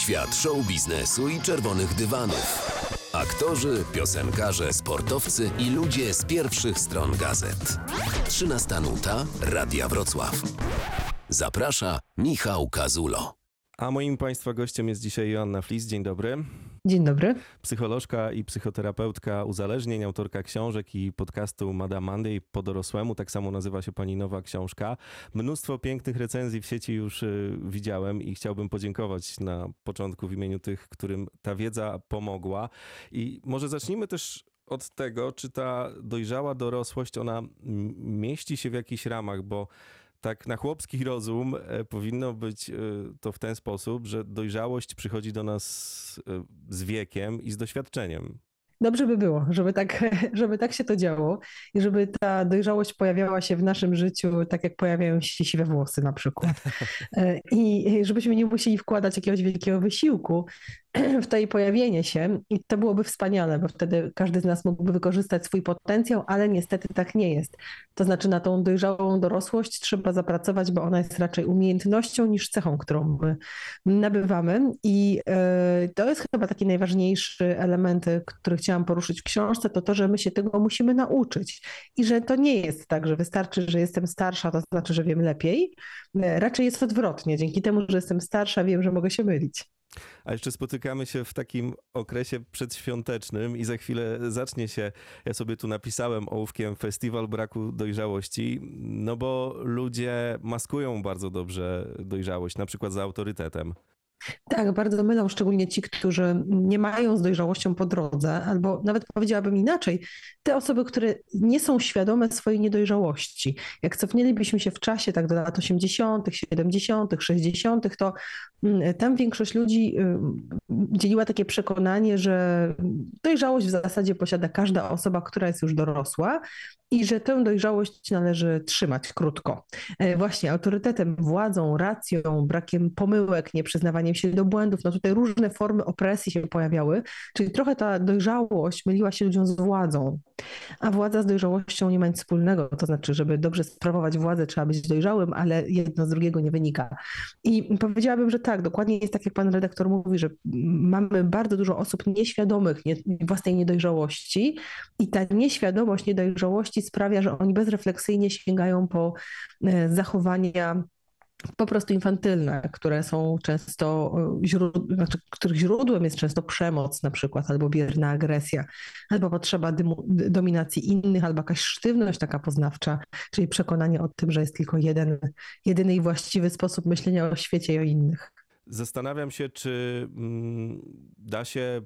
Świat show biznesu i czerwonych dywanów. Aktorzy, piosenkarze, sportowcy i ludzie z pierwszych stron gazet. 13 nuta Radia Wrocław. Zaprasza Michał Kazulo. A moim Państwa gościem jest dzisiaj Joanna Flis. Dzień dobry. Dzień dobry. Psycholożka i psychoterapeutka uzależnień, autorka książek i podcastu Madame Monday po dorosłemu. Tak samo nazywa się pani nowa książka. Mnóstwo pięknych recenzji w sieci już y, widziałem i chciałbym podziękować na początku w imieniu tych, którym ta wiedza pomogła. I może zacznijmy też od tego, czy ta dojrzała dorosłość, ona mieści się w jakichś ramach, bo tak na chłopski rozum e, powinno być e, to w ten sposób, że dojrzałość przychodzi do nas e, z wiekiem i z doświadczeniem. Dobrze by było, żeby tak, żeby tak się to działo i żeby ta dojrzałość pojawiała się w naszym życiu, tak jak pojawiają się siwe włosy na przykład. I żebyśmy nie musieli wkładać jakiegoś wielkiego wysiłku, w to jej pojawienie się i to byłoby wspaniale, bo wtedy każdy z nas mógłby wykorzystać swój potencjał, ale niestety tak nie jest. To znaczy na tą dojrzałą dorosłość trzeba zapracować, bo ona jest raczej umiejętnością niż cechą, którą my nabywamy i e, to jest chyba taki najważniejszy element, który chciałam poruszyć w książce, to to, że my się tego musimy nauczyć i że to nie jest tak, że wystarczy, że jestem starsza, to znaczy, że wiem lepiej. E, raczej jest odwrotnie. Dzięki temu, że jestem starsza, wiem, że mogę się mylić. A jeszcze spotykamy się w takim okresie przedświątecznym i za chwilę zacznie się, ja sobie tu napisałem ołówkiem, festiwal braku dojrzałości, no bo ludzie maskują bardzo dobrze dojrzałość, na przykład za autorytetem. Tak, bardzo mylą szczególnie ci, którzy nie mają z dojrzałością po drodze, albo nawet powiedziałabym inaczej, te osoby, które nie są świadome swojej niedojrzałości. Jak cofnęlibyśmy się w czasie, tak do lat 80., 70., 60., to mm, tam większość ludzi y, dzieliła takie przekonanie, że dojrzałość w zasadzie posiada każda osoba, która jest już dorosła, i że tę dojrzałość należy trzymać krótko. E, właśnie autorytetem, władzą, racją, brakiem pomyłek, nieprzyznawaniem się do błędów, no tutaj różne formy opresji się pojawiały, czyli trochę ta dojrzałość myliła się ludziom z władzą, a władza z dojrzałością nie ma nic wspólnego, to znaczy, żeby dobrze sprawować władzę trzeba być dojrzałym, ale jedno z drugiego nie wynika. I powiedziałabym, że tak, dokładnie jest tak, jak pan redaktor mówi, że mamy bardzo dużo osób nieświadomych nie, własnej niedojrzałości i ta nieświadomość niedojrzałości sprawia, że oni bezrefleksyjnie sięgają po e, zachowania po prostu infantylne, które są często, e, znaczy, których źródłem jest często przemoc na przykład, albo bierna agresja, albo potrzeba dominacji innych, albo jakaś sztywność taka poznawcza, czyli przekonanie o tym, że jest tylko jeden, jedyny i właściwy sposób myślenia o świecie i o innych. Zastanawiam się, czy mm, da się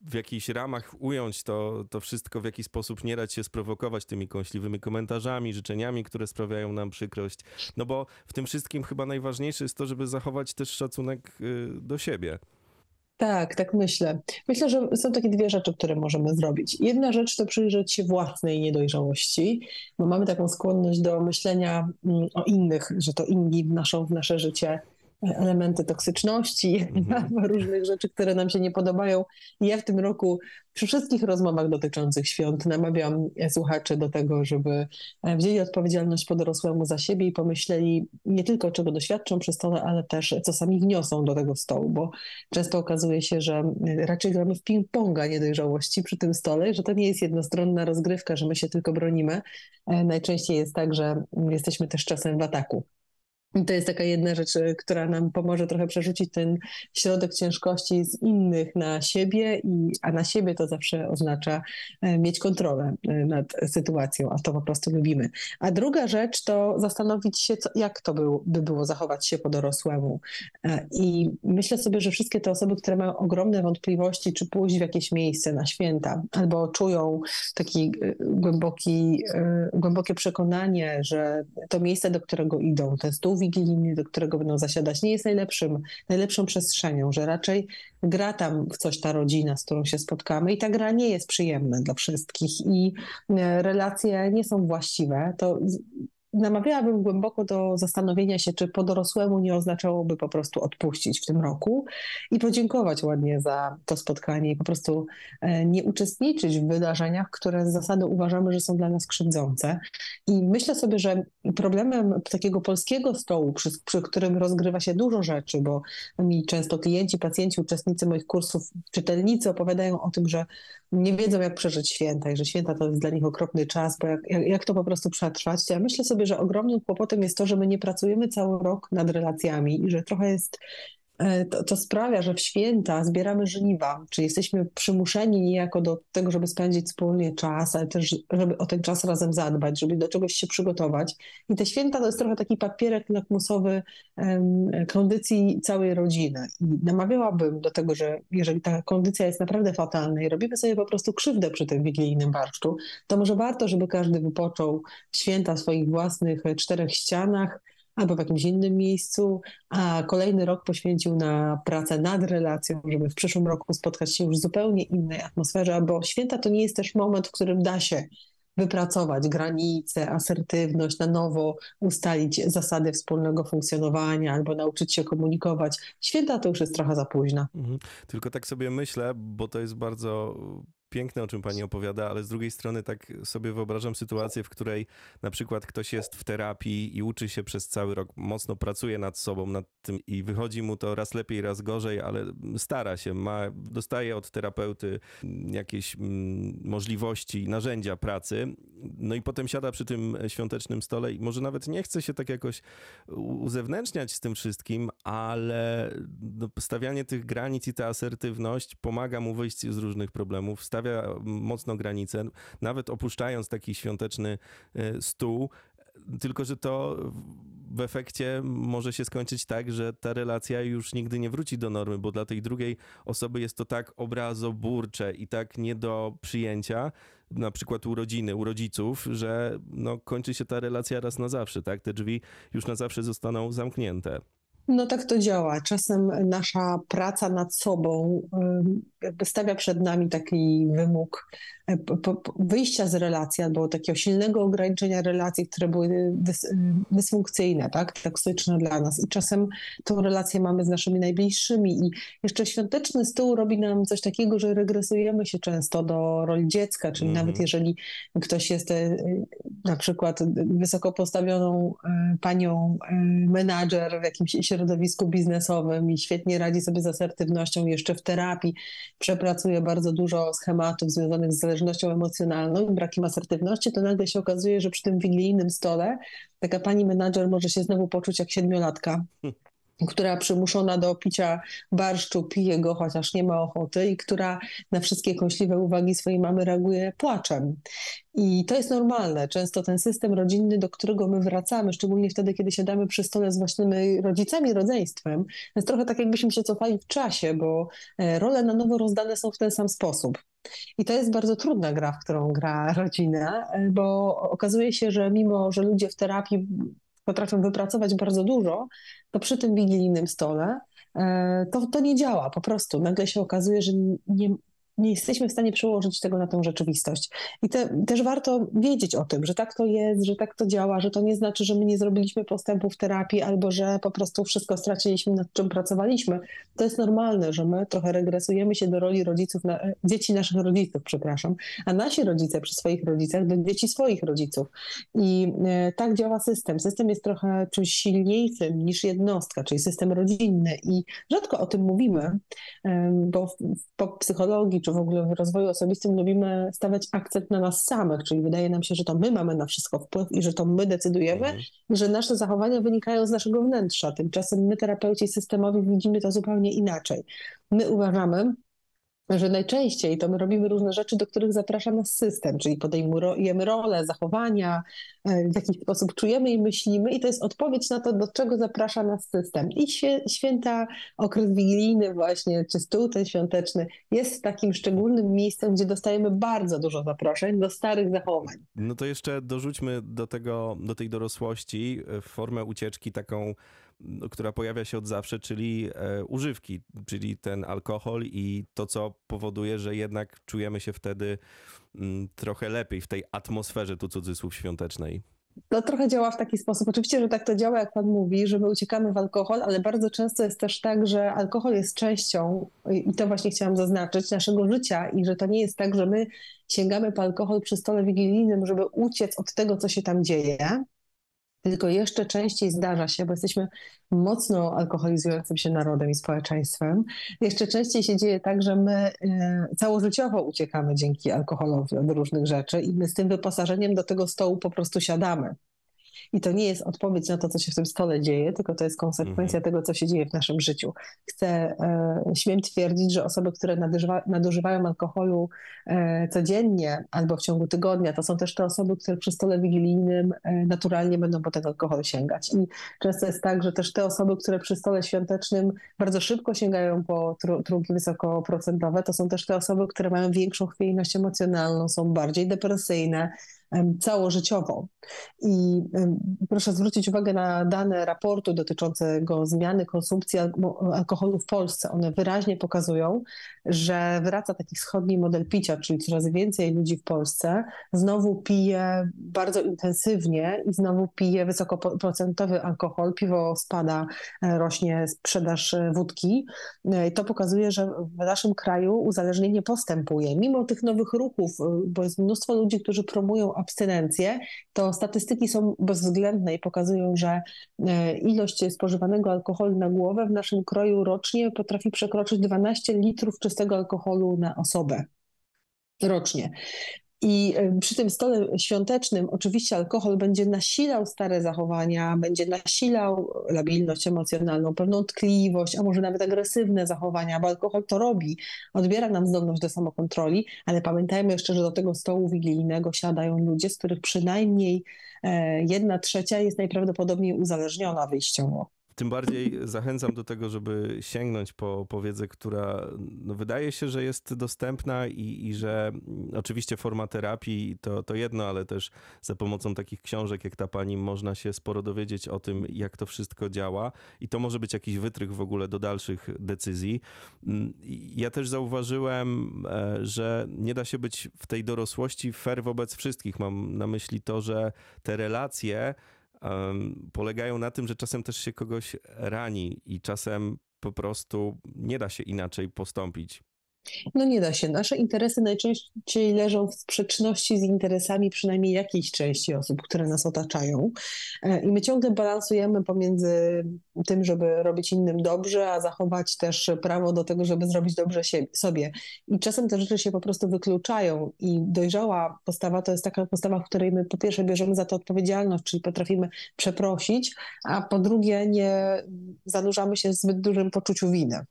w jakichś ramach ująć to, to wszystko, w jaki sposób nie dać się sprowokować tymi kąśliwymi komentarzami, życzeniami, które sprawiają nam przykrość. No bo w tym wszystkim chyba najważniejsze jest to, żeby zachować też szacunek y, do siebie. Tak, tak myślę. Myślę, że są takie dwie rzeczy, które możemy zrobić. Jedna rzecz to przyjrzeć się własnej niedojrzałości, bo mamy taką skłonność do myślenia mm, o innych, że to inni wnoszą w nasze życie elementy toksyczności, mhm. różnych rzeczy, które nam się nie podobają. I ja w tym roku przy wszystkich rozmowach dotyczących świąt namawiam słuchaczy do tego, żeby e, wzięli odpowiedzialność po dorosłemu za siebie i pomyśleli nie tylko czego doświadczą przy stole, ale też co sami wniosą do tego stołu, bo często okazuje się, że raczej gramy w ping-ponga niedojrzałości przy tym stole, że to nie jest jednostronna rozgrywka, że my się tylko bronimy. E, najczęściej jest tak, że jesteśmy też czasem w ataku. To jest taka jedna rzecz, y, która nam pomoże trochę przerzucić ten środek ciężkości z innych na siebie, i, a na siebie to zawsze oznacza e, mieć kontrolę e, nad sytuacją, a to po prostu lubimy. A druga rzecz to zastanowić się, co, jak to był, by było zachować się po dorosłemu. E, I myślę sobie, że wszystkie te osoby, które mają ogromne wątpliwości, czy pójść w jakieś miejsce na święta, albo czują takie głęboki, głębokie przekonanie, że to miejsce, do którego idą, ten stół wigilijny, do którego będą zasiadać, nie jest najlepszym, najlepszą przestrzenią, że raczej gra tam w coś ta rodzina, z którą się spotkamy i ta gra nie jest przyjemna dla wszystkich i e, relacje nie są właściwe, to namawiałabym głęboko do zastanowienia się, czy po dorosłemu nie oznaczałoby po prostu odpuścić w tym roku i podziękować ładnie za to spotkanie i po prostu e, nie uczestniczyć w wydarzeniach, które z zasady uważamy, że są dla nas krzywdzące. I myślę sobie, że problemem takiego polskiego stołu, przy, przy którym rozgrywa się dużo rzeczy, bo mi często klienci, pacjenci, uczestnicy moich kursów, czytelnicy opowiadają o tym, że nie wiedzą, jak przeżyć święta i że święta to jest dla nich okropny czas, bo jak, jak, jak to po prostu przetrwać. Ja myślę sobie, że ogromnym kłopotem jest to, że my nie pracujemy cały rok nad relacjami i że trochę jest to, to, sprawia, że w święta zbieramy żniwa, czyli jesteśmy przymuszeni niejako do tego, żeby spędzić wspólnie czas, ale też, żeby o ten czas razem zadbać, żeby do czegoś się przygotować. I te święta to jest trochę taki papierek lakmusowy um, kondycji całej rodziny. I namawiałabym do tego, że jeżeli ta kondycja jest naprawdę fatalna i robimy sobie po prostu krzywdę przy tym wigilijnym barszczu, to może warto, żeby każdy wypoczął święta w swoich własnych czterech ścianach, albo w jakimś innym miejscu, a kolejny rok poświęcił na pracę nad relacją, żeby w przyszłym roku spotkać się już w zupełnie innej atmosferze, bo święta to nie jest też moment, w którym da się wypracować granice, asertywność, na nowo ustalić zasady wspólnego funkcjonowania albo nauczyć się komunikować. Święta to już jest trochę za późno. Mhm. Tylko tak sobie myślę, bo to jest bardzo piękne, o czym pani opowiada, ale z drugiej strony tak sobie wyobrażam sytuację, w której na przykład ktoś jest w terapii i uczy się przez cały rok, mocno pracuje nad sobą, nad tym i wychodzi mu to raz lepiej, raz gorzej, ale stara się, ma, dostaje od terapeuty jakieś mm, możliwości, narzędzia pracy, no i potem siada przy tym świątecznym stole i może nawet nie chce się tak jakoś uzewnętrzniać z tym wszystkim, ale no, stawianie tych granic i ta asertywność pomaga mu wyjść z różnych problemów, stawia mocno granice, nawet opuszczając taki świąteczny e, stół, tylko że to w efekcie może się skończyć tak, że ta relacja już nigdy nie wróci do normy, bo dla tej drugiej osoby jest to tak obrazoburcze i tak nie do przyjęcia, na przykład u rodziny, u rodziców, że no, kończy się ta relacja raz na zawsze, tak? Te drzwi już na zawsze zostaną zamknięte. No tak to działa. Czasem nasza praca nad sobą jakby stawia przed nami taki wymóg e, wyjścia z relacji albo takiego silnego ograniczenia relacji, które były dys, dysfunkcyjne, tak, toksyczne dla nas. I czasem tą relację mamy z naszymi najbliższymi. I jeszcze świąteczny stół robi nam coś takiego, że regresujemy się często do roli dziecka, czyli mm -hmm. nawet jeżeli ktoś jest e, na przykład wysoko postawioną e, panią menadżer w jakimś środowisku biznesowym i świetnie radzi sobie z asertywnością jeszcze w terapii, przepracuje bardzo dużo schematów związanych z zależnością emocjonalną i brakiem asertywności, to nagle się okazuje, że przy tym wigilijnym stole taka pani menadżer może się znowu poczuć jak siedmiolatka. Hmm która przymuszona do picia barszczu pije go, chociaż nie ma ochoty i która na wszystkie kąśliwe uwagi swojej mamy reaguje płaczem. I to jest normalne. Często ten system rodzinny, do którego my wracamy, szczególnie wtedy, kiedy siadamy przy stole z własnymi rodzicami, rodzeństwem, jest trochę tak, jakbyśmy się cofali w czasie, bo e, role na nowo rozdane są w ten sam sposób. I to jest bardzo trudna gra, w którą gra rodzina, e, bo okazuje się, że mimo, że ludzie w terapii potrafią wypracować bardzo dużo, to przy tym wigilijnym stole e, to, to nie działa po prostu. Nagle się okazuje, że nie, nie jesteśmy w stanie przełożyć tego na tę rzeczywistość. I te, też warto wiedzieć o tym, że tak to jest, że tak to działa, że to nie znaczy, że my nie zrobiliśmy postępu w terapii albo że po prostu wszystko straciliśmy, nad czym pracowaliśmy. To jest normalne, że my trochę regresujemy się do roli rodziców, na, dzieci naszych rodziców, przepraszam, a nasi rodzice przy swoich rodzicach do dzieci swoich rodziców. I e, tak działa system. System jest trochę czymś silniejszym niż jednostka, czyli system rodzinny i rzadko o tym mówimy, bo w psychologii czy w ogóle w rozwoju osobistym lubimy stawiać akcent na nas samych, czyli wydaje nam się, że to my mamy na wszystko wpływ i że to my decydujemy, mhm. że nasze zachowania wynikają z naszego wnętrza. Tymczasem my, terapeuci systemowi, widzimy to zupełnie inaczej. My uważamy, że najczęściej to my robimy różne rzeczy, do których zaprasza nas system, czyli podejmujemy rolę, zachowania, e, w jakiś sposób czujemy i myślimy i to jest odpowiedź na to, do czego zaprasza nas system. I święta, okres wigilijny właśnie, czy stół ten świąteczny jest takim szczególnym miejscem, gdzie dostajemy bardzo dużo zaproszeń do starych zachowań. No to jeszcze dorzućmy do tego, do tej dorosłości e, formę ucieczki taką która pojawia się od zawsze, czyli e, używki, czyli ten alkohol i to, co powoduje, że jednak czujemy się wtedy mm, trochę lepiej w tej atmosferze, tu cudzysłów, świątecznej. to trochę działa w taki sposób. Oczywiście, że tak to działa, jak Pan mówi, że my uciekamy w alkohol, ale bardzo często jest też tak, że alkohol jest częścią, i to właśnie chciałam zaznaczyć, naszego życia i że to nie jest tak, że my sięgamy po alkohol przy stole wigilijnym, żeby uciec od tego, co się tam dzieje, tylko jeszcze częściej zdarza się, bo jesteśmy mocno alkoholizującym się narodem i społeczeństwem, jeszcze częściej się dzieje tak, że my e, całożyciowo uciekamy dzięki alkoholowi od różnych rzeczy i my z tym wyposażeniem do tego stołu po prostu siadamy. I to nie jest odpowiedź na to, co się w tym stole dzieje, tylko to jest konsekwencja mhm. tego, co się dzieje w naszym życiu. Chcę, e, śmiem twierdzić, że osoby, które nadużywa, nadużywają alkoholu e, codziennie albo w ciągu tygodnia, to są też te osoby, które przy stole wigilijnym e, naturalnie będą po ten alkohol sięgać. I często jest tak, że też te osoby, które przy stole świątecznym bardzo szybko sięgają po trunki wysokoprocentowe, to są też te osoby, które mają większą chwiejność emocjonalną, są bardziej depresyjne, całożyciowo. I proszę zwrócić uwagę na dane raportu dotyczącego zmiany konsumpcji alkoholu w Polsce. One wyraźnie pokazują, że wraca taki wschodni model picia, czyli coraz więcej ludzi w Polsce znowu pije bardzo intensywnie i znowu pije wysokoprocentowy alkohol. Piwo spada, e, rośnie sprzedaż e, wódki. E, I to pokazuje, że w naszym kraju uzależnienie postępuje. Mimo tych nowych ruchów, bo jest mnóstwo ludzi, którzy promują abstynencję, to statystyki są bezwzględne i pokazują, że e, ilość spożywanego alkoholu na głowę w naszym kroju rocznie potrafi przekroczyć 12 litrów czystego alkoholu na osobę rocznie. I e, przy tym stole świątecznym oczywiście alkohol będzie nasilał stare zachowania, będzie nasilał labilność emocjonalną, pewną tkliwość, a może nawet agresywne zachowania, bo alkohol to robi, odbiera nam zdolność do samokontroli, ale pamiętajmy jeszcze, że do tego stołu wigilijnego siadają ludzie, z których przynajmniej e, jedna trzecia jest najprawdopodobniej uzależniona wyjściowo. Tym bardziej zachęcam do tego, żeby sięgnąć po, po wiedzę, która no, wydaje się, że jest dostępna i, i że mm, oczywiście forma terapii to, to jedno, ale też za pomocą takich książek jak ta pani można się sporo dowiedzieć o tym, jak to wszystko działa i to może być jakiś wytrych w ogóle do dalszych decyzji. Mm, ja też zauważyłem, e, że nie da się być w tej dorosłości fair wobec wszystkich. Mam na myśli to, że te relacje polegają na tym, że czasem też się kogoś rani i czasem po prostu nie da się inaczej postąpić. No nie da się. Nasze interesy najczęściej leżą w sprzeczności z interesami przynajmniej jakiejś części osób, które nas otaczają. E, I my ciągle balansujemy pomiędzy tym, żeby robić innym dobrze, a zachować też prawo do tego, żeby zrobić dobrze sobie. I czasem te rzeczy się po prostu wykluczają. I dojrzała postawa to jest taka postawa, w której my po pierwsze bierzemy za to odpowiedzialność, czyli potrafimy przeprosić, a po drugie nie zanurzamy się w zbyt dużym poczuciu winy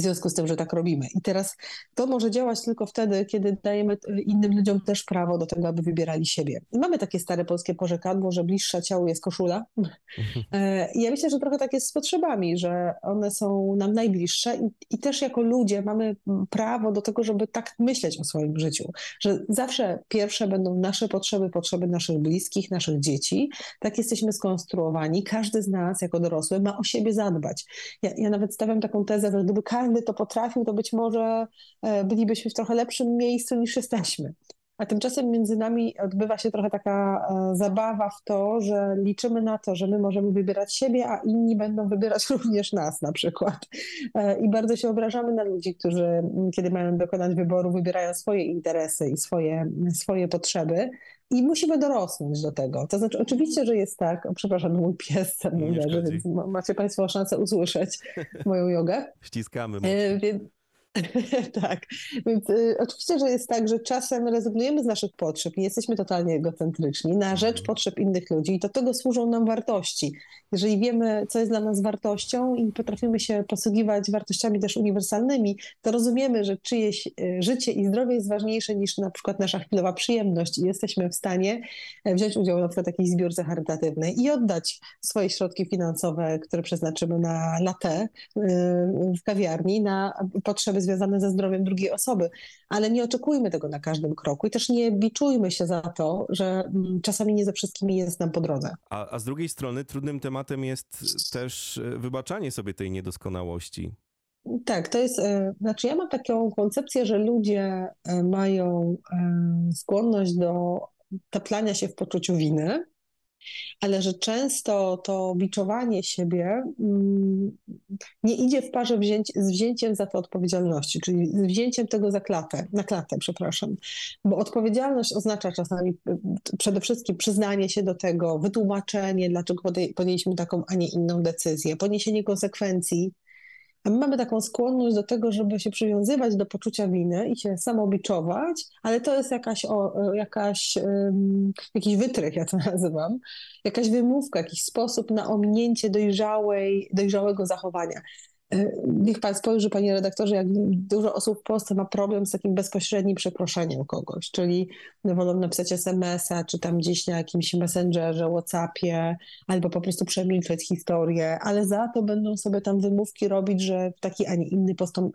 w związku z tym, że tak robimy. I teraz to może działać tylko wtedy, kiedy dajemy innym ludziom też prawo do tego, aby wybierali siebie. I mamy takie stare polskie porzekadło, że bliższa ciału jest koszula. E, I ja myślę, że trochę tak jest z potrzebami, że one są nam najbliższe i, i też jako ludzie mamy prawo do tego, żeby tak myśleć o swoim życiu, że zawsze pierwsze będą nasze potrzeby, potrzeby naszych bliskich, naszych dzieci. Tak jesteśmy skonstruowani. Każdy z nas jako dorosły ma o siebie zadbać. Ja, ja nawet stawiam taką tezę, że gdyby każdy każdy to potrafił, to być może e, bylibyśmy w trochę lepszym miejscu niż jesteśmy. A tymczasem między nami odbywa się trochę taka e, zabawa w to, że liczymy na to, że my możemy wybierać siebie, a inni będą wybierać również nas na przykład. E, I bardzo się obrażamy na ludzi, którzy kiedy mają dokonać wyboru, wybierają swoje interesy i swoje, swoje potrzeby. I musimy dorosnąć do tego. To znaczy, oczywiście, że jest tak, o, przepraszam, mój pies tam leży, więc macie Państwo szansę usłyszeć moją jogę. Ściskamy. E, więc, tak, więc y, oczywiście, że jest tak, że czasem rezygnujemy z naszych potrzeb, nie jesteśmy totalnie egocentryczni na rzecz mhm. potrzeb innych ludzi i do tego służą nam wartości. Jeżeli wiemy, co jest dla nas wartością i potrafimy się posługiwać wartościami też uniwersalnymi, to rozumiemy, że czyjeś y, życie i zdrowie jest ważniejsze niż na przykład nasza chwilowa przyjemność i jesteśmy w stanie e, wziąć udział na przykład w jakiejś zbiórce charytatywnej i oddać swoje środki finansowe, które przeznaczymy na latte y, w kawiarni, na potrzeby związane ze zdrowiem drugiej osoby, ale nie oczekujmy tego na każdym kroku i też nie biczujmy się za to, że mm, czasami nie ze wszystkimi jest nam po drodze. A, a z drugiej strony trudnym tematem jest też e, wybaczanie sobie tej niedoskonałości. Tak, to jest, e, znaczy ja mam taką koncepcję, że ludzie e, mają skłonność do taplania się w poczuciu winy, ale że często to biczowanie siebie mm, nie idzie w parze wzięć, z wzięciem za to odpowiedzialności, czyli z wzięciem tego za klatę, na klatę, przepraszam. Bo odpowiedzialność oznacza czasami przede wszystkim przyznanie się do tego, wytłumaczenie, dlaczego podjęliśmy taką, a nie inną decyzję, poniesienie konsekwencji, a my mamy taką skłonność do tego, żeby się przywiązywać do poczucia winy i się samobiczować, ale to jest jakaś, o, jakaś um, jakiś wytrych, ja to nazywam, jakaś wymówka, jakiś sposób na ominięcie dojrzałej, dojrzałego zachowania. E, niech pan spojrzy, panie redaktorze, jak dużo osób w Polsce ma problem z takim bezpośrednim przeproszeniem kogoś, czyli wolą napisać SMS-a, czy tam gdzieś na jakimś messengerze, Whatsappie, albo po prostu przemilczeć historię, ale za to będą sobie tam wymówki robić, że w taki, a nie inny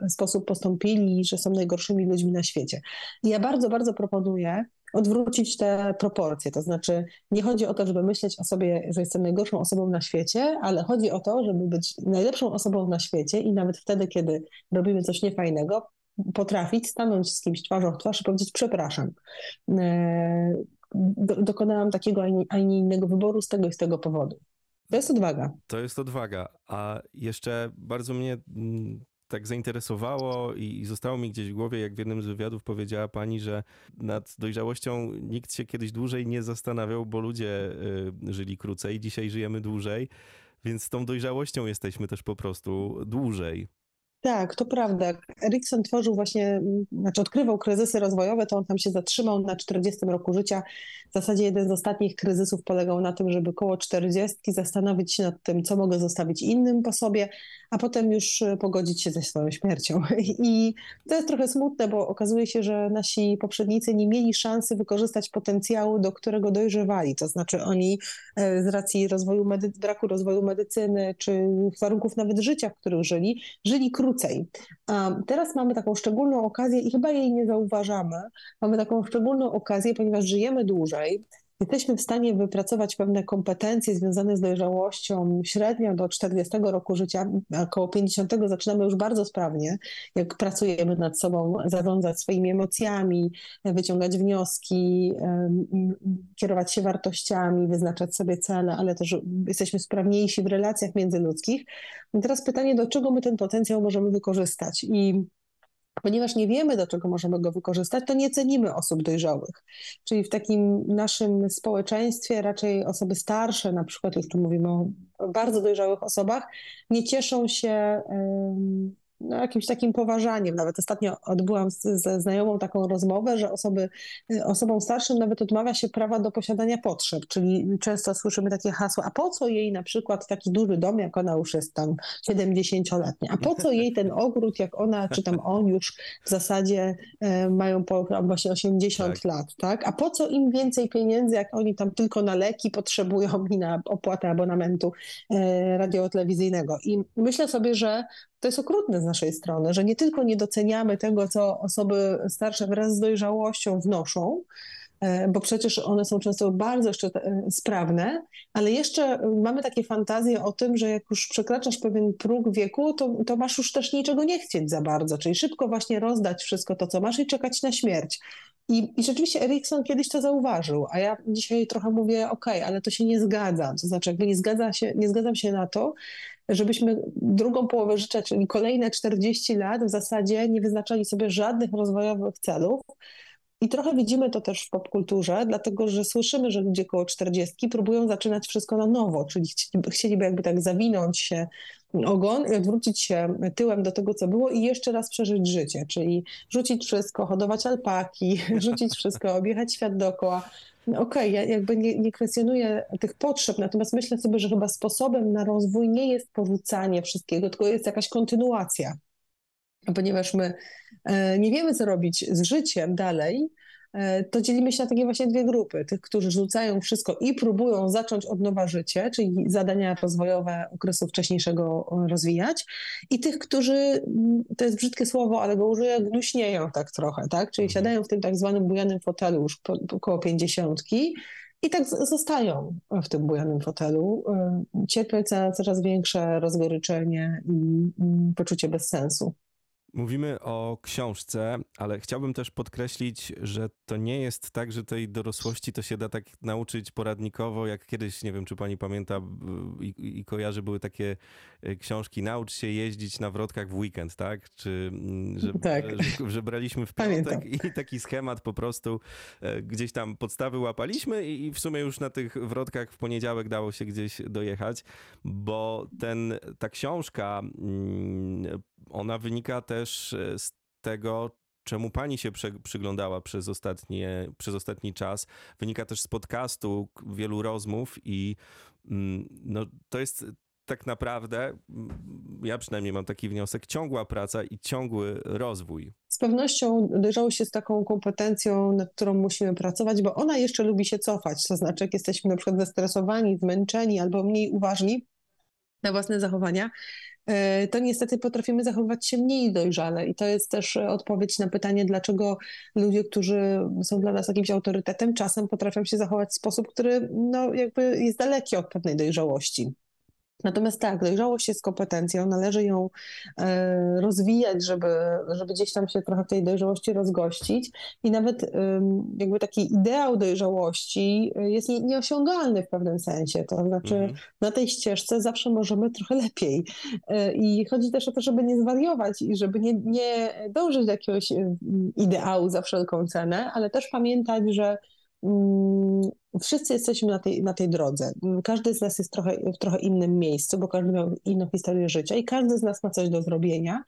sposób postąpili, że są najgorszymi ludźmi na świecie. I ja bardzo, bardzo proponuję, odwrócić te proporcje. To znaczy, nie chodzi o to, żeby myśleć o sobie, że jestem najgorszą osobą na świecie, ale chodzi o to, żeby być najlepszą osobą na świecie i nawet wtedy, kiedy robimy coś niefajnego, potrafić stanąć z kimś twarzą w twarz i powiedzieć: Przepraszam. E, dokonałam takiego, a nie innego wyboru z tego i z tego powodu. To jest odwaga. To jest odwaga. A jeszcze bardzo mnie mm, tak zainteresowało i zostało mi gdzieś w głowie, jak w jednym z wywiadów powiedziała pani, że nad dojrzałością nikt się kiedyś dłużej nie zastanawiał, bo ludzie y, żyli krócej, dzisiaj żyjemy dłużej, więc z tą dojrzałością jesteśmy też po prostu dłużej. Tak, to prawda. Erikson tworzył właśnie, znaczy odkrywał kryzysy rozwojowe, to on tam się zatrzymał na 40 roku życia. W zasadzie jeden z ostatnich kryzysów polegał na tym, żeby koło 40 zastanowić się nad tym, co mogę zostawić innym po sobie, a potem już pogodzić się ze swoją śmiercią. I to jest trochę smutne, bo okazuje się, że nasi poprzednicy nie mieli szansy wykorzystać potencjału, do którego dojrzewali. To znaczy oni e, z racji rozwoju braku rozwoju medycyny, czy warunków nawet życia, w których żyli, żyli krótko krócej. Teraz mamy taką szczególną okazję i chyba jej nie zauważamy. Mamy taką szczególną okazję, ponieważ żyjemy dłużej, jesteśmy w stanie wypracować pewne kompetencje związane z dojrzałością średnio do 40 roku życia, około 50 zaczynamy już bardzo sprawnie, jak pracujemy nad sobą, zarządzać swoimi emocjami, wyciągać wnioski, kierować się wartościami, wyznaczać sobie cele, ale też jesteśmy sprawniejsi w relacjach międzyludzkich. I teraz pytanie, do czego my ten potencjał możemy wykorzystać? I ponieważ nie wiemy, do czego możemy go wykorzystać, to nie cenimy osób dojrzałych. Czyli w takim naszym społeczeństwie raczej osoby starsze, na przykład już tu mówimy o bardzo dojrzałych osobach, nie cieszą się no, jakimś takim poważaniem. Nawet ostatnio odbyłam ze znajomą taką rozmowę, że osoby, y, osobom starszym nawet odmawia się prawa do posiadania potrzeb, czyli często słyszymy takie hasło, a po co jej na przykład taki duży dom, jak ona już jest tam 70-letnia, a po co jej ten ogród, jak ona czy tam on już w zasadzie e, mają po właśnie 80 tak. lat, tak? A po co im więcej pieniędzy, jak oni tam tylko na leki potrzebują i na opłatę abonamentu e, radiotelewizyjnego. I myślę sobie, że to jest okrutne z naszej strony, że nie tylko nie doceniamy tego, co osoby starsze wraz z dojrzałością wnoszą, e, bo przecież one są często bardzo jeszcze e, sprawne, ale jeszcze mamy takie fantazje o tym, że jak już przekraczasz pewien próg wieku, to, to masz już też niczego nie chcieć za bardzo, czyli szybko właśnie rozdać wszystko to, co masz i czekać na śmierć. I, I rzeczywiście Erikson kiedyś to zauważył, a ja dzisiaj trochę mówię, ok, ale to się nie zgadza. To znaczy, jakby nie, zgadza się, nie zgadzam się na to, żebyśmy drugą połowę życia, czyli kolejne 40 lat w zasadzie nie wyznaczali sobie żadnych rozwojowych celów. I trochę widzimy to też w popkulturze, dlatego że słyszymy, że ludzie koło 40 próbują zaczynać wszystko na nowo, czyli chcieliby jakby tak zawinąć się ogon i odwrócić się tyłem do tego, co było i jeszcze raz przeżyć życie, czyli rzucić wszystko, hodować alpaki, rzucić wszystko, objechać świat dookoła. No okej, okay, ja jakby nie, nie kwestionuję tych potrzeb, natomiast myślę sobie, że chyba sposobem na rozwój nie jest porzucanie wszystkiego, tylko jest jakaś kontynuacja. Ponieważ my e, nie wiemy, co robić z życiem dalej, to dzielimy się na takie właśnie dwie grupy. Tych, którzy rzucają wszystko i próbują zacząć od nowa życie, czyli zadania rozwojowe okresu wcześniejszego e, rozwijać, i tych, którzy, mm, to jest brzydkie słowo, ale go użyję, gnuśnieją tak trochę, tak? Czyli mhm. siadają w tym tak zwanym bujanym fotelu już po, około pięćdziesiątki i tak zostają w tym bujanym fotelu, e, cierpiąc coraz większe rozgoryczenie i poczucie bezsensu. Mówimy o książce, ale chciałbym też podkreślić, że to nie jest tak, że tej dorosłości to się da tak nauczyć poradnikowo, jak kiedyś, nie wiem czy pani pamięta i, i kojarzy, były takie e, książki Naucz się jeździć na wrotkach w weekend, tak? Czy mm, że, tak. że, że braliśmy w piątek i taki schemat po prostu e, gdzieś tam podstawy łapaliśmy i, i w sumie już na tych wrotkach w poniedziałek dało się gdzieś dojechać, bo ten, ta książka mm, ona wynika też e, z tego, czemu pani się przyglądała przez, ostatnie, przez ostatni czas. Wynika też z podcastu, wielu rozmów i mm, no, to jest tak naprawdę, mm, ja przynajmniej mam taki wniosek, ciągła praca i ciągły rozwój. Z pewnością dojrzałość jest taką kompetencją, nad którą musimy pracować, bo ona jeszcze lubi się cofać. To znaczy, jak jesteśmy na przykład zestresowani, zmęczeni albo mniej uważni na własne zachowania, to niestety potrafimy zachowywać się mniej dojrzale. I to jest też odpowiedź na pytanie, dlaczego ludzie, którzy są dla nas jakimś autorytetem, czasem potrafią się zachować w sposób, który no, jakby jest daleki od pewnej dojrzałości. Natomiast tak, dojrzałość jest kompetencją, należy ją e, rozwijać, żeby, żeby gdzieś tam się trochę tej dojrzałości rozgościć. I nawet jakby taki ideał dojrzałości jest nieosiągalny w pewnym sensie, to znaczy mhm. na tej ścieżce zawsze możemy trochę lepiej. E, i chodzi też o to, żeby nie zwariować i żeby nie, nie dążyć do jakiegoś ideału za wszelką cenę, ale też pamiętać, że wszyscy jesteśmy na tej, na tej drodze. Każdy z nas jest trochę, w trochę innym miejscu, bo każdy miał inną historię życia i każdy z nas ma coś do zrobienia.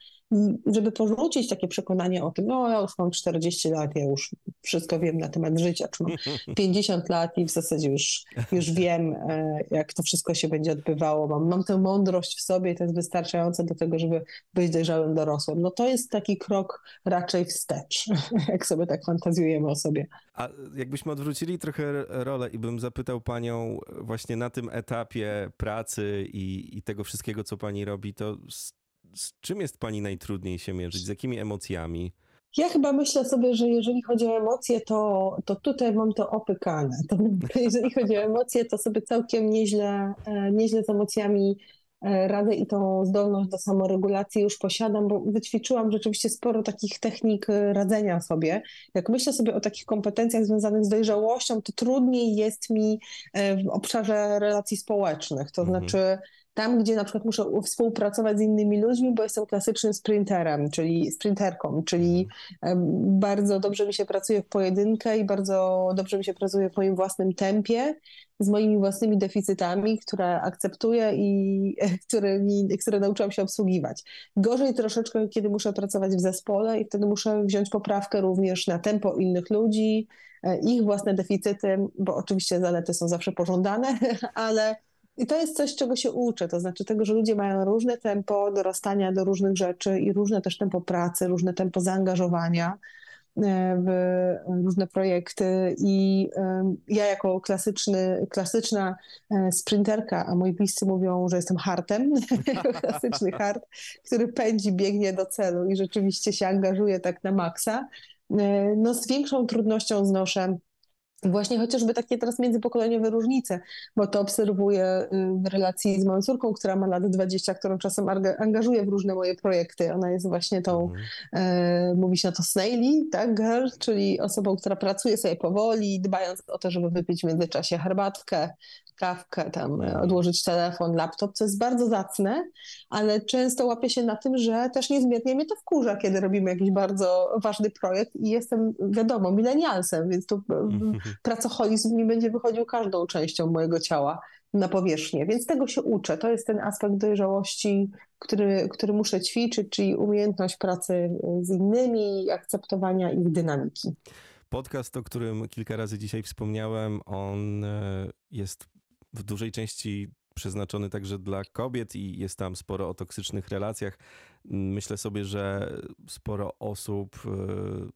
Żeby porzucić takie przekonanie o tym, no ja już mam 40 lat, ja już wszystko wiem na temat życia, czy mam 50 lat i w zasadzie już, już wiem, e, jak to wszystko się będzie odbywało. Mam, mam tę mądrość w sobie i to jest wystarczające do tego, żeby być dojrzałym dorosłym. No to jest taki krok raczej wstecz, jak sobie tak fantazjujemy o sobie. A jakbyśmy odwrócili trochę rolę rolę i bym zapytał panią właśnie na tym etapie pracy i, i tego wszystkiego, co pani robi, to z, z czym jest pani najtrudniej się mierzyć? Z jakimi emocjami? Ja chyba myślę sobie, że jeżeli chodzi o emocje, to, to tutaj mam to opykane. To, jeżeli chodzi o emocje, to sobie całkiem nieźle, e, nieźle z emocjami E, radę i tą zdolność do samoregulacji już posiadam, bo wyćwiczyłam rzeczywiście sporo takich technik e, radzenia sobie. Jak myślę sobie o takich kompetencjach związanych z dojrzałością, to trudniej jest mi w obszarze relacji społecznych. To mhm. znaczy, tam, gdzie na przykład muszę współpracować z innymi ludźmi, bo jestem klasycznym sprinterem, czyli sprinterką, czyli bardzo dobrze mi się pracuje w pojedynkę i bardzo dobrze mi się pracuje w moim własnym tempie, z moimi własnymi deficytami, które akceptuję i które, nauczyłam się obsługiwać. Gorzej troszeczkę, kiedy muszę pracować w zespole i wtedy muszę wziąć poprawkę również na tempo innych ludzi, e, ich własne deficyty, bo oczywiście zalety są zawsze pożądane, ale i to jest coś, czego się uczę, to znaczy tego, że ludzie mają różne tempo dorastania do różnych rzeczy i różne też tempo pracy, różne tempo zaangażowania e, w różne projekty. I ja jako klasyczny, klasyczna e, sprinterka, a moi bliscy mówią, że jestem hartem, klasyczny hart, który pędzi, biegnie do celu i rzeczywiście się angażuje tak na maksa, e, no z większą trudnością znoszę Właśnie chociażby takie teraz międzypokoleniowe różnice, bo to obserwuję y, w relacji z moją córką, która ma lat 20, którą czasem angażuję w różne moje projekty. Ona jest właśnie tą, e, mówi się na to snaily, tak, girl, czyli osobą, która pracuje sobie powoli, dbając o to, żeby wypić w międzyczasie herbatkę, kawkę, tam e, odłożyć telefon, laptop, co jest bardzo zacne, ale często łapię się na tym, że też niezmiernie mnie to wkurza, kiedy robimy jakiś bardzo ważny projekt i jestem, wiadomo, milenialsem, więc tu pracoholizm mi będzie wychodził każdą częścią mojego ciała na powierzchnię, więc tego się uczę. To jest ten aspekt dojrzałości, który, który muszę ćwiczyć, czyli umiejętność pracy z innymi, akceptowania ich dynamiki. Podcast, o którym kilka razy dzisiaj wspomniałem, on e, jest w dużej części przeznaczony także dla kobiet i jest tam sporo o toksycznych relacjach. Myślę sobie, że sporo osób e,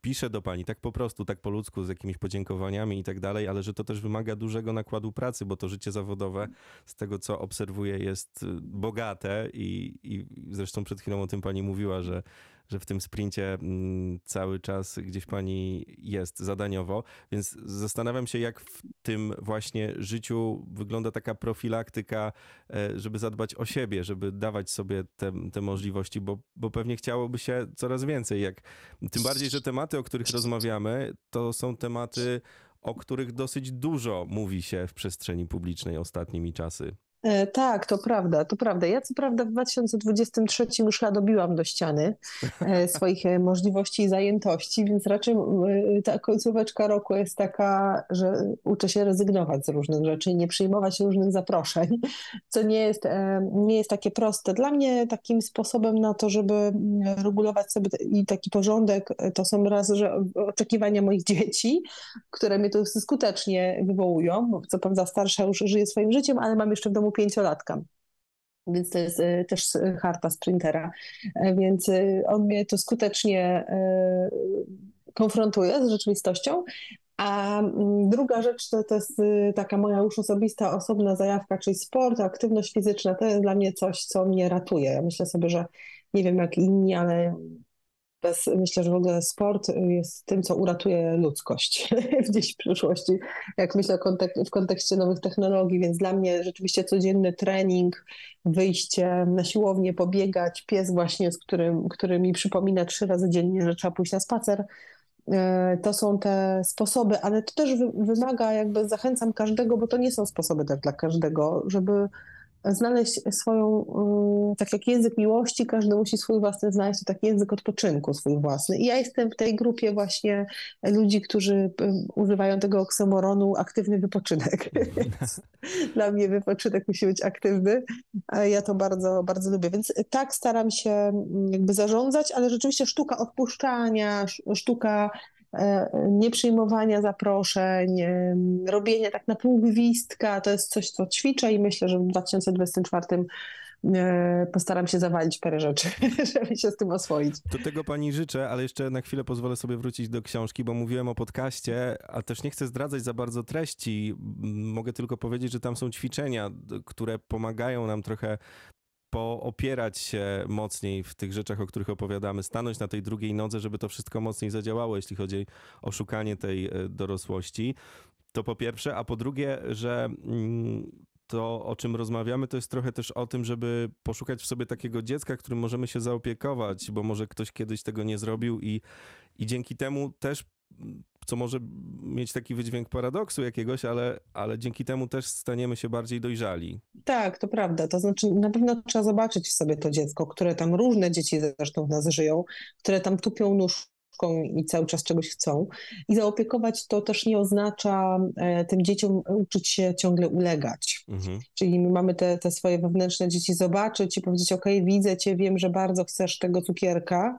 pisze do pani tak po prostu, tak po ludzku, z jakimiś podziękowaniami i tak dalej, ale że to też wymaga dużego nakładu pracy, bo to życie zawodowe, z tego co obserwuję, jest y, bogate i, i zresztą przed chwilą o tym pani mówiła, że że w tym sprincie mm, cały czas gdzieś pani jest zadaniowo, więc zastanawiam się, jak w tym właśnie życiu wygląda taka profilaktyka, e, żeby zadbać o siebie, żeby dawać sobie te, te możliwości, bo, bo pewnie chciałoby się coraz więcej. Jak, tym bardziej, że tematy, o których rozmawiamy, to są tematy, o których dosyć dużo mówi się w przestrzeni publicznej ostatnimi czasy. E, tak, to prawda, to prawda. Ja co prawda w 2023 już chyba dobiłam do ściany e, swoich e, możliwości i zajętości, więc raczej ta końcóweczka roku jest taka, że uczę się rezygnować z różnych rzeczy i nie przyjmować różnych zaproszeń, co nie jest, nie jest takie proste. Dla mnie takim sposobem na to, żeby regulować sobie i taki porządek, to są raz, że oczekiwania moich dzieci, które mnie to skutecznie wywołują, bo co prawda starsza już żyje swoim życiem, ale mam jeszcze w domu pięciolatka. Więc to jest e, też harta sprintera. E, więc e, on mnie to skutecznie konfrontuje z rzeczywistością. A mm, druga rzecz to, to jest taka moja już osobista, osobna zajawka, czyli sport, aktywność fizyczna. To jest dla mnie coś, co mnie ratuje. Ja myślę sobie, że nie wiem jak inni, ale bez, myślę, że w ogóle sport jest tym, co uratuje ludzkość gdzieś w przyszłości, jak myślę kontek w kontekście nowych technologii, więc dla mnie rzeczywiście codzienny trening, wyjście na siłownię, pobiegać, pies właśnie, z którym, który mi przypomina trzy razy dziennie, że trzeba pójść na spacer, e, to są te sposoby, ale to też wymaga, jakby zachęcam każdego, bo to nie są sposoby też dla każdego, żeby znaleźć swoją, mm, tak jak język miłości, każdy musi swój własny znaleźć, to taki język odpoczynku swój własny. I ja jestem w tej grupie właśnie ludzi, którzy używają tego oksymoronu aktywny wypoczynek. Dla mnie wypoczynek musi być aktywny, a ja to bardzo, bardzo lubię. Więc tak staram się mm, jakby zarządzać, ale rzeczywiście sztuka odpuszczania, sztuka nieprzyjmowania zaproszeń, robienia tak na pół gwizdka, to jest coś, co ćwiczę i myślę, że w 2024 e, postaram się zawalić parę rzeczy, żeby się z tym oswoić. Do tego pani życzę, ale jeszcze na chwilę pozwolę sobie wrócić do książki, bo mówiłem o podcaście, a też nie chcę zdradzać za bardzo treści. Mogę tylko powiedzieć, że tam są ćwiczenia, które pomagają nam trochę poopierać się mocniej w tych rzeczach, o których opowiadamy, stanąć na tej drugiej nodze, żeby to wszystko mocniej zadziałało, jeśli chodzi o szukanie tej e, dorosłości. To po pierwsze, a po drugie, że mm, to, o czym rozmawiamy, to jest trochę też o tym, żeby poszukać w sobie takiego dziecka, którym możemy się zaopiekować, bo może ktoś kiedyś tego nie zrobił i, i dzięki temu też co może mieć taki wydźwięk paradoksu jakiegoś, ale, ale dzięki temu też staniemy się bardziej dojrzali. Tak, to prawda. To znaczy na pewno trzeba zobaczyć w sobie to dziecko, które tam różne dzieci zresztą w nas żyją, które tam tupią nóż i cały czas czegoś chcą. I zaopiekować to też nie oznacza e, tym dzieciom uczyć się ciągle ulegać. Mhm. Czyli my mamy te, te swoje wewnętrzne dzieci zobaczyć i powiedzieć, ok, widzę cię, wiem, że bardzo chcesz tego cukierka,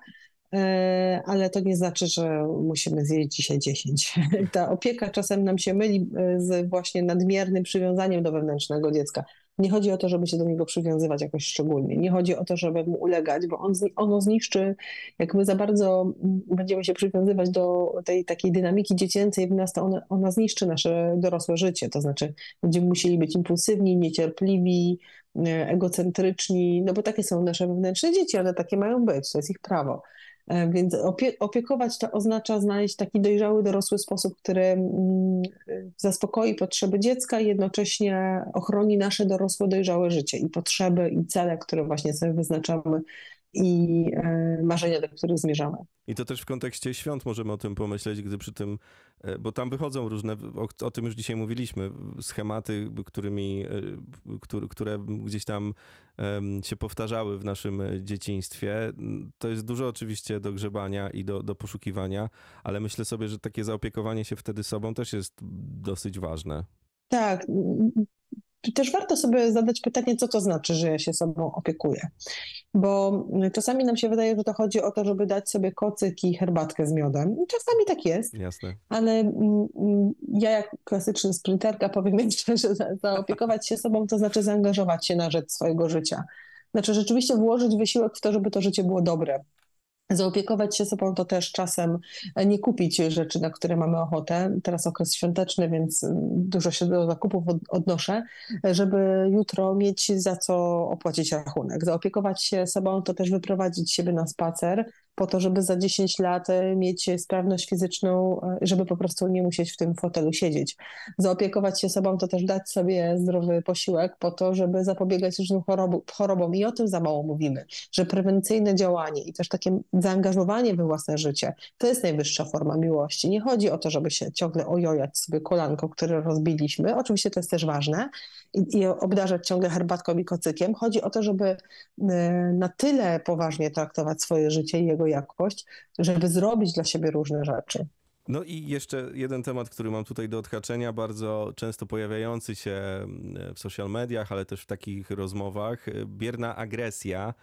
ale to nie znaczy, że musimy zjeść dzisiaj 10. Ta opieka czasem nam się myli e, z właśnie nadmiernym przywiązaniem do wewnętrznego dziecka. Nie chodzi o to, żeby się do niego przywiązywać jakoś szczególnie. Nie chodzi o to, żeby mu ulegać, bo on, ono zniszczy, jak my za bardzo będziemy się przywiązywać do tej takiej dynamiki dziecięcej w nas, to ona, ona zniszczy nasze dorosłe życie. To znaczy będziemy musieli być impulsywni, niecierpliwi, e, egocentryczni, no bo takie są nasze wewnętrzne dzieci, one takie mają być, to jest ich prawo. E, więc opie opiekować to oznacza znaleźć taki dojrzały, dorosły sposób, który mm, zaspokoi potrzeby dziecka i jednocześnie ochroni nasze dorosłe, dojrzałe życie i potrzeby i cele, które właśnie sobie wyznaczamy i e, marzenia, do których zmierzamy. I to też w kontekście świąt możemy o tym pomyśleć, gdy przy tym, e, bo tam wychodzą różne, o, o tym już dzisiaj mówiliśmy, schematy, którymi, e, które, które gdzieś tam się powtarzały w naszym dzieciństwie. To jest dużo oczywiście do grzebania i do, do poszukiwania, ale myślę sobie, że takie zaopiekowanie się wtedy sobą też jest dosyć ważne. Tak, też warto sobie zadać pytanie, co to znaczy, że ja się sobą opiekuję. Bo czasami nam się wydaje, że to chodzi o to, żeby dać sobie kocyk i herbatkę z miodem. Czasami tak jest. Jasne. Ale ja, jak klasyczny sprinterka, powiem jeszcze, że zaopiekować się sobą to znaczy zaangażować się na rzecz swojego życia. Znaczy rzeczywiście włożyć wysiłek w to, żeby to życie było dobre, Zaopiekować się sobą to też czasem nie kupić rzeczy, na które mamy ochotę. Teraz okres świąteczny, więc dużo się do zakupów odnoszę, żeby jutro mieć za co opłacić rachunek. Zaopiekować się sobą to też wyprowadzić siebie na spacer, po to, żeby za 10 lat e, mieć sprawność fizyczną, e, żeby po prostu nie musieć w tym fotelu siedzieć. Zaopiekować się sobą to też dać sobie zdrowy posiłek po to, żeby zapobiegać różnym chorobom. I o tym za mało mówimy, że prewencyjne działanie i też takie zaangażowanie we własne życie to jest najwyższa forma miłości. Nie chodzi o to, żeby się ciągle ojojać sobie kolanko, które rozbiliśmy. Oczywiście to jest też ważne i, i obdarzać ciągle herbatką i kocykiem. Chodzi o to, żeby e, na tyle poważnie traktować swoje życie i jego jakość, żeby zrobić dla siebie różne rzeczy. No i jeszcze jeden temat, który mam tutaj do odhaczenia, bardzo często pojawiający się w social mediach, ale też w takich rozmowach, bierna agresja.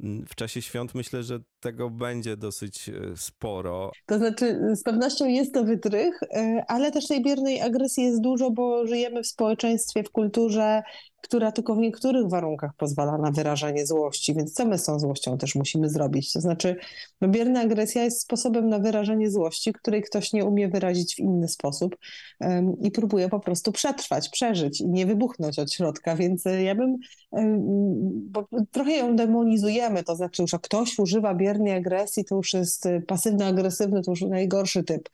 W czasie świąt myślę, że tego będzie dosyć e, sporo. To znaczy, z pewnością jest to wytrych, ale też tej biernej agresji jest dużo, bo żyjemy w społeczeństwie, w kulturze, która tylko w niektórych warunkach pozwala na wyrażanie złości, więc co my z tą złością też musimy zrobić? To znaczy, no bierna agresja jest sposobem na wyrażanie złości, której ktoś nie umie wyrazić w inny sposób um, i próbuje po prostu przetrwać, przeżyć i nie wybuchnąć od środka, więc e, ja bym, um, trochę ją demonizujemy, to znaczy już jak ktoś używa biernej agresji, to już jest e, pasywno-agresywny, to już najgorszy typ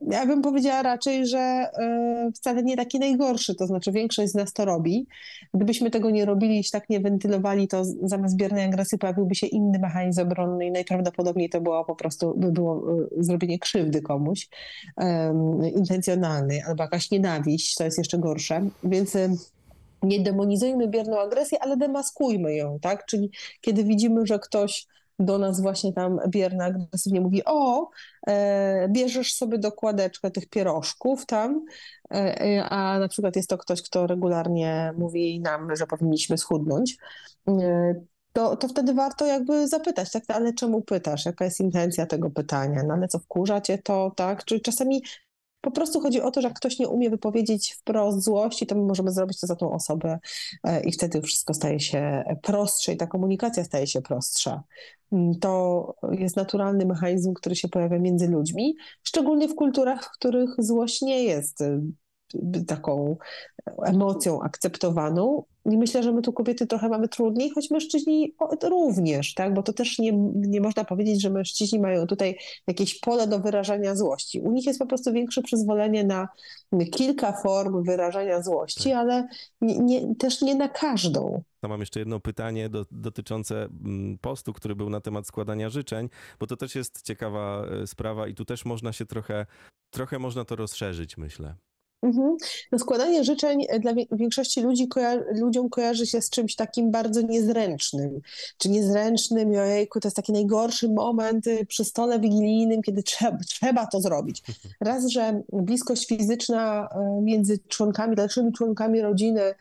ja bym powiedziała raczej, że e, wcale nie taki najgorszy, to znaczy większość z nas to robi. Gdybyśmy tego nie robili i tak nie wentylowali, to zamiast biernej agresji pojawiłby się inny mechanizm obronny i najprawdopodobniej to było po prostu, by było e, zrobienie krzywdy komuś um, intencjonalnej albo jakaś nienawiść, to jest jeszcze gorsze, więc nie demonizujmy bierną agresję, ale demaskujmy ją, tak? Czyli kiedy widzimy, że ktoś do nas właśnie tam bierna agresywnie mówi, o, e, bierzesz sobie dokładeczkę tych pierożków tam, e, e, a na przykład jest to ktoś, kto regularnie mówi nam, że powinniśmy schudnąć, e, to, to wtedy warto jakby zapytać, tak, ale czemu pytasz, jaka jest intencja tego pytania, no ale co wkurza cię to, tak, czy czasami po prostu chodzi o to, że jak ktoś nie umie wypowiedzieć wprost złości, to my możemy zrobić to za tą osobę e, i wtedy wszystko staje się prostsze i ta komunikacja staje się prostsza. To jest naturalny mechanizm, który się pojawia między ludźmi, szczególnie w kulturach, w których złość nie jest taką emocją akceptowaną. I myślę, że my tu kobiety trochę mamy trudniej, choć mężczyźni również, tak? bo to też nie, nie można powiedzieć, że mężczyźni mają tutaj jakieś pole do wyrażania złości. U nich jest po prostu większe przyzwolenie na kilka form wyrażania złości, tak. ale nie, nie, też nie na każdą. To mam jeszcze jedno pytanie do, dotyczące mm, postu, który był na temat składania życzeń, bo to też jest ciekawa e, sprawa i tu też można się trochę, trochę można to rozszerzyć, myślę. Mhm. No składanie życzeń e, dla większości ludzi koja ludziom kojarzy się z czymś takim bardzo niezręcznym. Czy niezręcznym, ojejku, to jest taki najgorszy moment y, przy stole wigilijnym, kiedy trzeba, trzeba to zrobić. Raz, że bliskość fizyczna e, między członkami, dalszymi członkami rodziny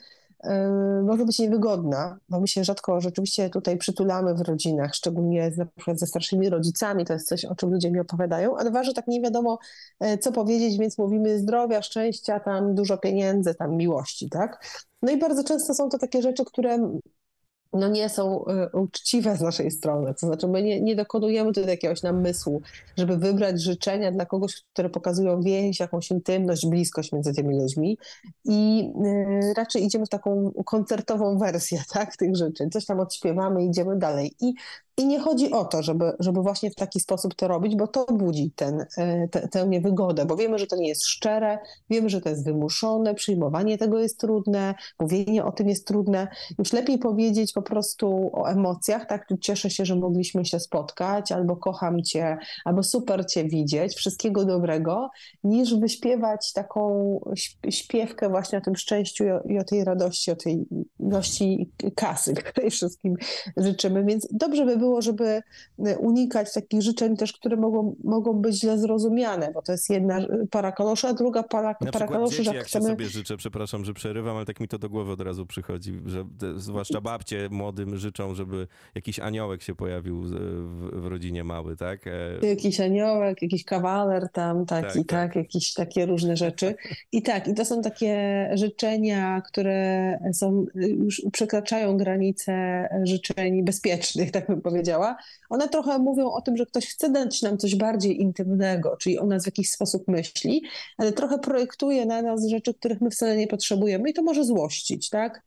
może być niewygodna, bo my się rzadko rzeczywiście tutaj przytulamy w rodzinach, szczególnie na przykład ze starszymi rodzicami, to jest coś, o czym ludzie mi opowiadają, ale ważne tak nie wiadomo, e, co powiedzieć, więc mówimy zdrowia, szczęścia, tam dużo pieniędzy, tam miłości, tak? No i bardzo często są to takie rzeczy, które no nie są y, uczciwe z naszej strony. To znaczy, my nie, nie dokonujemy tutaj jakiegoś namysłu, żeby wybrać życzenia dla kogoś, które pokazują więź, jakąś intymność, bliskość między tymi ludźmi. I y, raczej idziemy w taką koncertową wersję tak, tych życzeń. Coś tam odśpiewamy, idziemy dalej. I i nie chodzi o to, żeby, żeby właśnie w taki sposób to robić, bo to budzi ten, e, te, tę niewygodę, bo wiemy, że to nie jest szczere, wiemy, że to jest wymuszone, przyjmowanie tego jest trudne, mówienie o tym jest trudne. Już lepiej powiedzieć po prostu o emocjach, tak? Cieszę się, że mogliśmy się spotkać, albo kocham cię, albo super cię widzieć, wszystkiego dobrego, niż wyśpiewać taką śpiewkę właśnie o tym szczęściu i o tej radości, o tej ilości kasy, której wszystkim życzymy. Więc dobrze by było było, żeby y, unikać takich życzeń też, które mogą, mogą być źle zrozumiane, bo to jest jedna para kaloszy, a druga para, Na para kaloszy, że jak chcemy... sobie życzę, przepraszam, że przerywam, ale tak mi to do głowy od razu przychodzi, że zwłaszcza babcie młodym życzą, żeby jakiś aniołek się pojawił w, w rodzinie mały, tak? E, jakiś aniołek, jakiś kawaler tam, taki, tak, tak. tak, jakieś takie różne rzeczy. I tak, i to są takie życzenia, które są, już przekraczają granice życzeń bezpiecznych, tak bym powiedziała powiedziała, one trochę mówią o tym, że ktoś chce dać nam coś bardziej intymnego, czyli o nas w jakiś sposób myśli, ale trochę projektuje na nas rzeczy, których my wcale nie potrzebujemy i to może złościć, tak?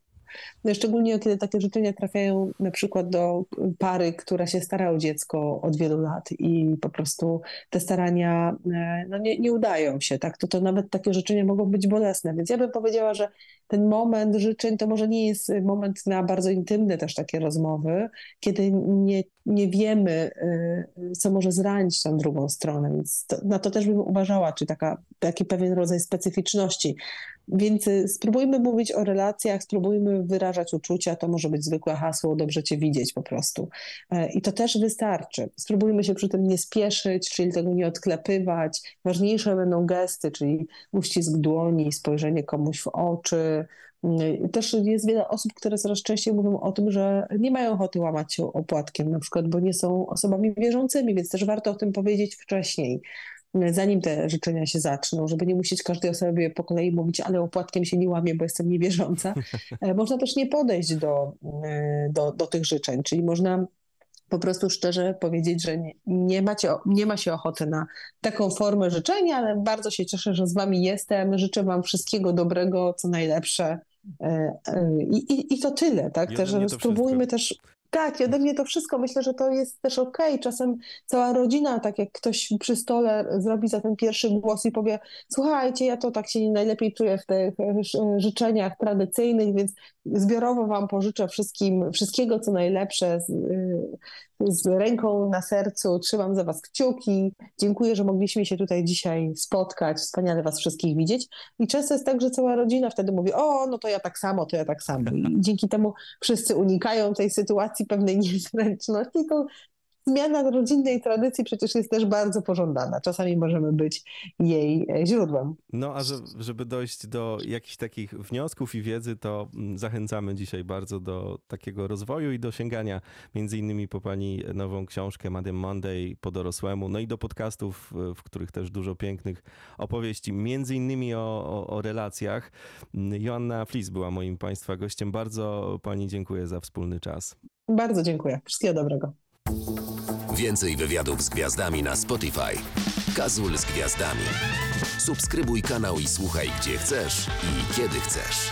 Szczególnie kiedy takie życzenia trafiają na przykład do pary, która się stara o dziecko od wielu lat i po prostu te starania e, no nie, nie udają się, tak? To, to nawet takie życzenia mogą być bolesne. Więc ja bym powiedziała, że ten moment życzeń to może nie jest moment na bardzo intymne też takie rozmowy, kiedy nie, nie wiemy, y, co może zranić tą drugą stronę. Więc to, na to też bym uważała, czy taka, taki pewien rodzaj specyficzności. Więc y, spróbujmy mówić o relacjach, spróbujmy wyrażać uczucia. To może być zwykłe hasło, dobrze cię widzieć po prostu. E, I to też wystarczy. Spróbujmy się przy tym nie spieszyć, czyli tego nie odklepywać. Ważniejsze będą gesty, czyli uścisk dłoni, spojrzenie komuś w oczy, Y, też jest wiele osób, które coraz częściej mówią o tym, że nie mają ochoty łamać się opłatkiem, na przykład, bo nie są osobami wierzącymi, więc też warto o tym powiedzieć wcześniej, y, zanim te życzenia się zaczną, żeby nie musieć każdej osobie po kolei mówić, ale opłatkiem się nie łamie, bo jestem niewierząca. E, można też nie podejść do, y, do, do tych życzeń, czyli można po prostu szczerze powiedzieć, że nie, nie, macie, nie ma się ochoty na taką formę życzenia, ale bardzo się cieszę, że z wami jestem. Życzę wam wszystkiego dobrego, co najlepsze E, e, I, i, i to tyle, tak? Też spróbujmy też. Tak, ode mnie to wszystko. Myślę, że to jest też okej. Okay. Czasem cała rodzina, tak jak ktoś przy stole zrobi za ten pierwszy głos i powie: Słuchajcie, ja to tak się najlepiej czuję w tych życzeniach tradycyjnych, więc zbiorowo Wam pożyczę wszystkim wszystkiego, co najlepsze z, z ręką na sercu. Trzymam za Was kciuki. Dziękuję, że mogliśmy się tutaj dzisiaj spotkać. Wspaniale Was wszystkich widzieć. I często jest tak, że cała rodzina wtedy mówi: O, no to ja tak samo, to ja tak samo. I dzięki temu wszyscy unikają tej sytuacji pewnej niezręczności. To zmiana rodzinnej tradycji przecież jest też bardzo pożądana. Czasami możemy być jej e, źródłem. No a żeby dojść do jakichś takich wniosków i wiedzy, to mm, zachęcamy dzisiaj bardzo do takiego rozwoju i do sięgania między innymi po pani nową książkę Madame Monday po dorosłemu, no i do podcastów, w których też dużo pięknych opowieści, między innymi o, o, o relacjach. Mm, Joanna Flis była moim Państwa gościem. Bardzo Pani dziękuję za wspólny czas. Bardzo dziękuję. Wszystkiego dobrego. Więcej wywiadów z gwiazdami na Spotify. Kazul z gwiazdami. Subskrybuj kanał i słuchaj gdzie chcesz i kiedy chcesz.